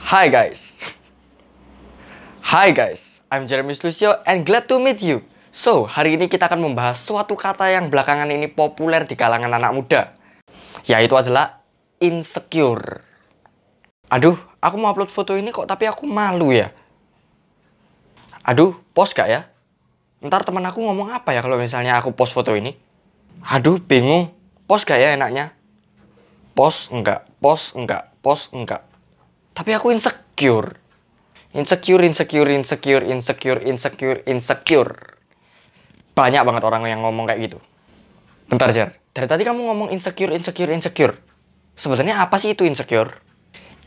Hi guys. Hi guys, I'm Jeremy Lucio and glad to meet you. So, hari ini kita akan membahas suatu kata yang belakangan ini populer di kalangan anak muda. Yaitu adalah insecure. Aduh, aku mau upload foto ini kok tapi aku malu ya. Aduh, post gak ya? Ntar teman aku ngomong apa ya kalau misalnya aku post foto ini? Aduh, bingung. Post gak ya enaknya? Post enggak, post enggak, post enggak. Tapi aku insecure. Insecure, insecure, insecure, insecure, insecure, insecure. Banyak banget orang yang ngomong kayak gitu. Bentar, Jar. Dari tadi kamu ngomong insecure, insecure, insecure. Sebenarnya apa sih itu insecure?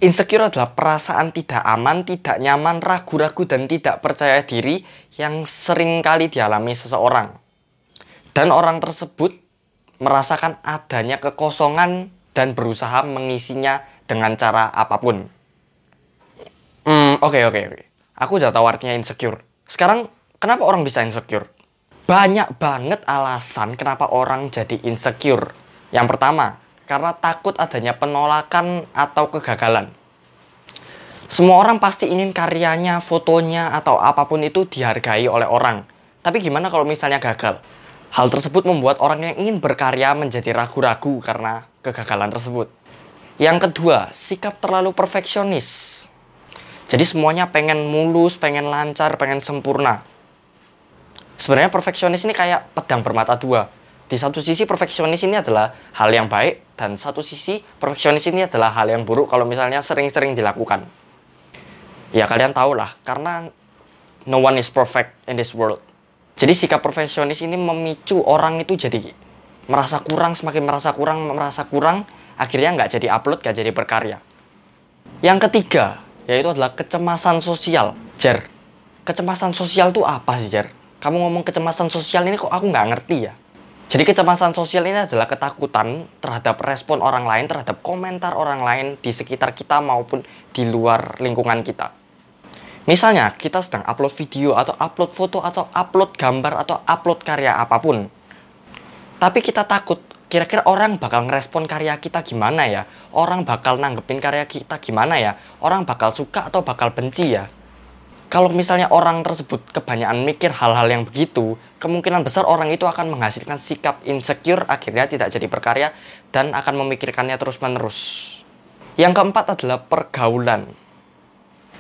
Insecure adalah perasaan tidak aman, tidak nyaman, ragu-ragu, dan tidak percaya diri yang sering kali dialami seseorang. Dan orang tersebut merasakan adanya kekosongan dan berusaha mengisinya dengan cara apa pun. Hmm, oke oke oke. Aku udah tahu artinya insecure. Sekarang kenapa orang bisa insecure? Banyak banget alasan kenapa orang jadi insecure. Yang pertama, karena takut adanya penolakan atau kegagalan. Semua orang pasti ingin karyanya, fotonya, atau apa pun itu dihargai oleh orang. Tapi gimana kalau misalnya gagal? Hal tersebut membuat orang yang ingin berkarya menjadi ragu-ragu karena kegagalan tersebut. Yang kedua, sikap terlalu perfeksionis. Jadi semuanya pengen mulus, pengen lancar, pengen sempurna. Sebenarnya perfeksionis ini kayak pedang bermata dua. Di satu sisi perfeksionis ini adalah hal yang baik dan satu sisi perfeksionis ini adalah hal yang buruk kalau misalnya sering-sering dilakukan. Ya kalian tahu lah, karena no one is perfect in this world. Jadi sikap perfeksionis ini memicu orang itu jadi merasa kurang, semakin merasa kurang, merasa kurang, akhirnya nggak jadi upload, nggak jadi berkarya. Yang ketiga, yaitu adalah kecemasan sosial. Jer, kecemasan sosial itu apa sih, Jer? Kamu ngomong kecemasan sosial ini kok aku nggak ngerti ya? Jadi kecemasan sosial ini adalah ketakutan terhadap respon orang lain, terhadap komentar orang lain di sekitar kita maupun di luar lingkungan kita. Misalnya, kita sedang upload video atau upload foto atau upload gambar atau upload karya apa pun. Tapi kita takut, kira-kira orang bakal ngerespon karya kita gimana ya? Orang bakal nanggepin karya kita gimana ya? Orang bakal suka atau bakal benci ya? kalau misalnya orang tersebut kebanyakan mikir hal-hal yang begitu, kemungkinan besar orang itu akan menghasilkan sikap insecure akhirnya tidak jadi berkarya dan akan memikirkannya terus-menerus. Yang keempat adalah pergaulan.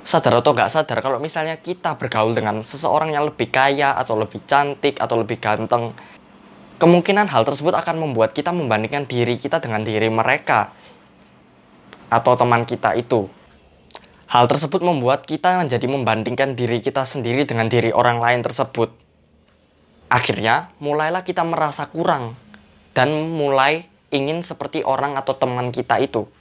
Sadar atau nggak sadar kalau misalnya kita bergaul dengan seseorang yang lebih kaya atau lebih cantik atau lebih ganteng, kemungkinan hal tersebut akan membuat kita membandingkan diri kita dengan diri mereka atau teman kita itu. Hal tersebut membuat kita menjadi membandingkan diri kita sendiri dengan diri orang lain tersebut. Akhirnya, mulailah kita merasa kurang dan mulai ingin seperti orang atau teman kita itu.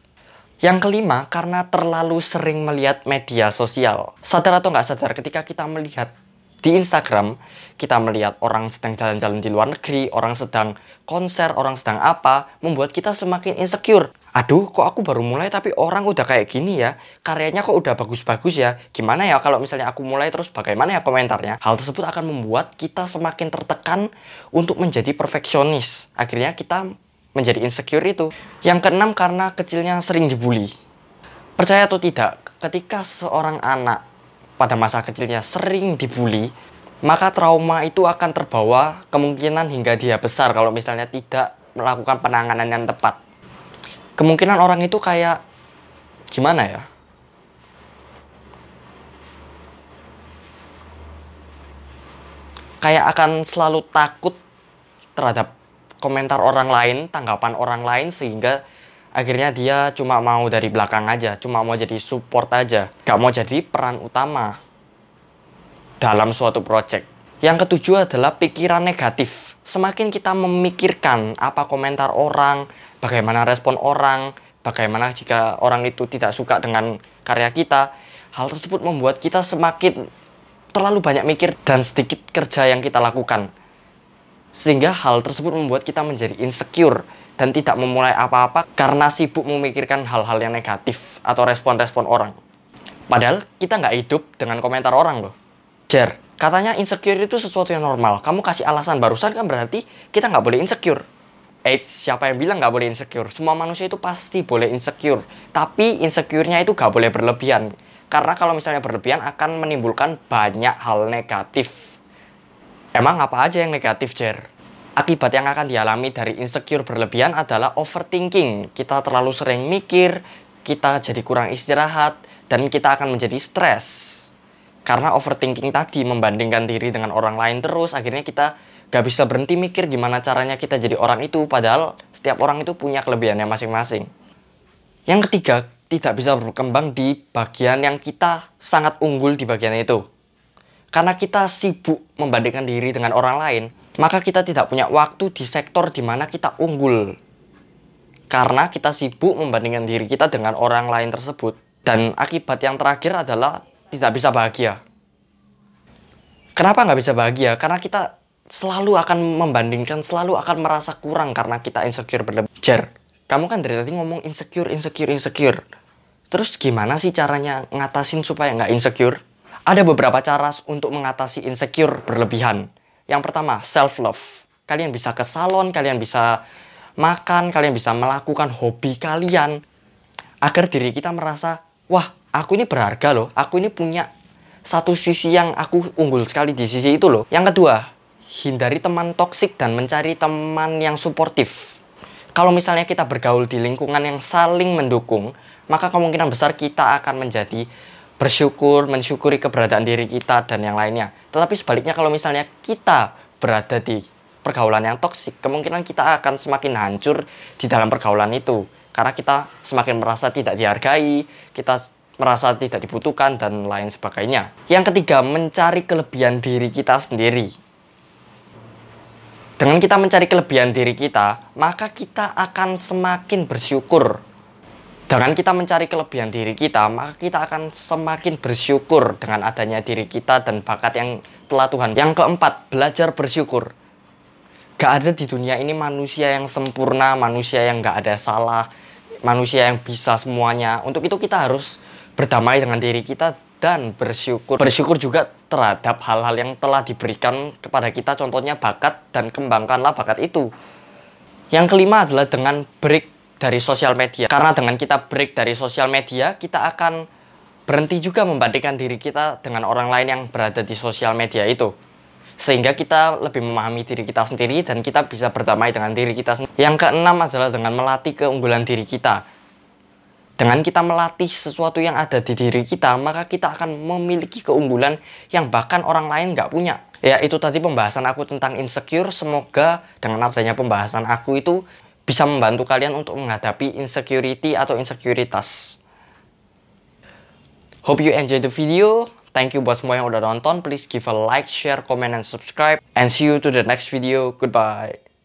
Yang kelima, karena terlalu sering melihat media sosial. Sadar atau nggak sadar, ketika kita melihat di Instagram, kita melihat orang sedang jalan-jalan di luar negeri, orang sedang konser, orang sedang apa, membuat kita semakin insecure. Aduh kok aku baru mulai tapi orang udah kayak gini ya? Karyanya kok udah bagus-bagus ya? Gimana ya kalau misalnya aku mulai terus bagaimana ya komentarnya? Hal tersebut akan membuat kita semakin tertekan untuk menjadi perfeksionis. Akhirnya kita menjadi insecure itu. Yang keenam karena kecilnya sering dibully. Percaya atau tidak ketika seorang anak pada masa kecilnya sering dibully maka trauma itu akan terbawa kemungkinan hingga dia besar kalau misalnya tidak melakukan penanganan yang tepat. Kemungkinan orang itu kayak gimana ya? Kayak akan selalu takut terhadap komentar orang lain, tanggapan orang lain sehingga akhirnya dia cuma mau dari belakang aja, cuma mau jadi support aja, gak mau jadi peran utama dalam suatu project. Yang ketujuh adalah pikiran negatif. Semakin kita memikirkan apa komentar orang, bagaimana respon orang, bagaimana jika orang itu tidak suka dengan karya kita, hal tersebut membuat kita semakin terlalu banyak mikir dan sedikit kerja yang kita lakukan. Sehingga hal tersebut membuat kita menjadi insecure dan tidak memulai apa-apa karena sibuk memikirkan hal-hal yang negatif atau respon-respon orang. Padahal kita nggak hidup dengan komentar orang loh. Jer, katanya insecure itu sesuatu yang normal. Kamu kasih alasan barusan kan berarti kita nggak boleh insecure Eits, siapa yang bilang nggak boleh insecure? Semua manusia itu pasti boleh insecure. Tapi insecure-nya itu nggak boleh berlebihan. Karena kalau misalnya berlebihan akan menimbulkan banyak hal negatif. Emang apa aja yang negatif, Jer? Akibat yang akan dialami dari insecure berlebihan adalah overthinking. Kita terlalu sering mikir, kita jadi kurang istirahat, dan kita akan menjadi stres. Karena overthinking tadi membandingkan diri dengan orang lain terus, akhirnya kita gak bisa berhenti mikir gimana caranya kita jadi orang itu, padahal setiap orang itu punya kelebihannya masing-masing. Yang ketiga, tidak bisa berkembang di bagian yang kita sangat unggul di bagian itu. Karena kita sibuk membandingkan diri dengan orang lain, maka kita tidak punya waktu di sektor di mana kita unggul. Karena kita sibuk membandingkan diri kita dengan orang lain tersebut. Dan akibat yang terakhir adalah tidak bisa bahagia. Kenapa nggak bisa bahagia? Karena kita selalu akan membandingkan, selalu akan merasa kurang karena kita insecure berlebih. Kamu kan dari tadi ngomong insecure, insecure, insecure. Terus gimana sih caranya ngatasin supaya nggak insecure? Ada beberapa cara untuk mengatasi insecure berlebihan. Yang pertama, self-love. Kalian bisa ke salon, kalian bisa makan, kalian bisa melakukan hobi kalian. Agar diri kita merasa, wah aku ini berharga loh, aku ini punya satu sisi yang aku unggul sekali di sisi itu loh. Yang kedua, hindari teman toksik dan mencari teman yang suportif. Kalau misalnya kita bergaul di lingkungan yang saling mendukung, maka kemungkinan besar kita akan menjadi bersyukur, mensyukuri keberadaan diri kita dan yang lainnya. Tetapi sebaliknya kalau misalnya kita berada di pergaulan yang toksik, kemungkinan kita akan semakin hancur di dalam pergaulan itu. Karena kita semakin merasa tidak dihargai, kita merasa tidak dibutuhkan dan lain sebagainya. Yang ketiga, mencari kelebihan diri kita sendiri. Dengan kita mencari kelebihan diri kita, maka kita akan semakin bersyukur. Dengan kita mencari kelebihan diri kita, maka kita akan semakin bersyukur dengan adanya diri kita dan bakat yang telah Tuhan. Yang keempat, belajar bersyukur. Gak ada di dunia ini manusia yang sempurna, manusia yang gak ada salah, manusia yang bisa semuanya. Untuk itu kita harus berdamai dengan diri kita dan bersyukur. Bersyukur juga terhadap hal-hal yang telah diberikan kepada kita, contohnya bakat dan kembangkanlah bakat itu. Yang kelima adalah dengan break dari sosial media. Karena dengan kita break dari sosial media, kita akan berhenti juga membandingkan diri kita dengan orang lain yang berada di sosial media itu. Sehingga kita lebih memahami diri kita sendiri dan kita bisa berdamai dengan diri kita sendiri. Yang keenam adalah dengan melatih keunggulan diri kita dengan kita melatih sesuatu yang ada di diri kita, maka kita akan memiliki keunggulan yang bahkan orang lain nggak punya. Ya, itu tadi pembahasan aku tentang insecure. Semoga dengan adanya pembahasan aku itu bisa membantu kalian untuk menghadapi insecurity atau insekuritas. Hope you enjoy the video. Thank you buat semua yang udah nonton. Please give a like, share, comment, and subscribe. And see you to the next video. Goodbye.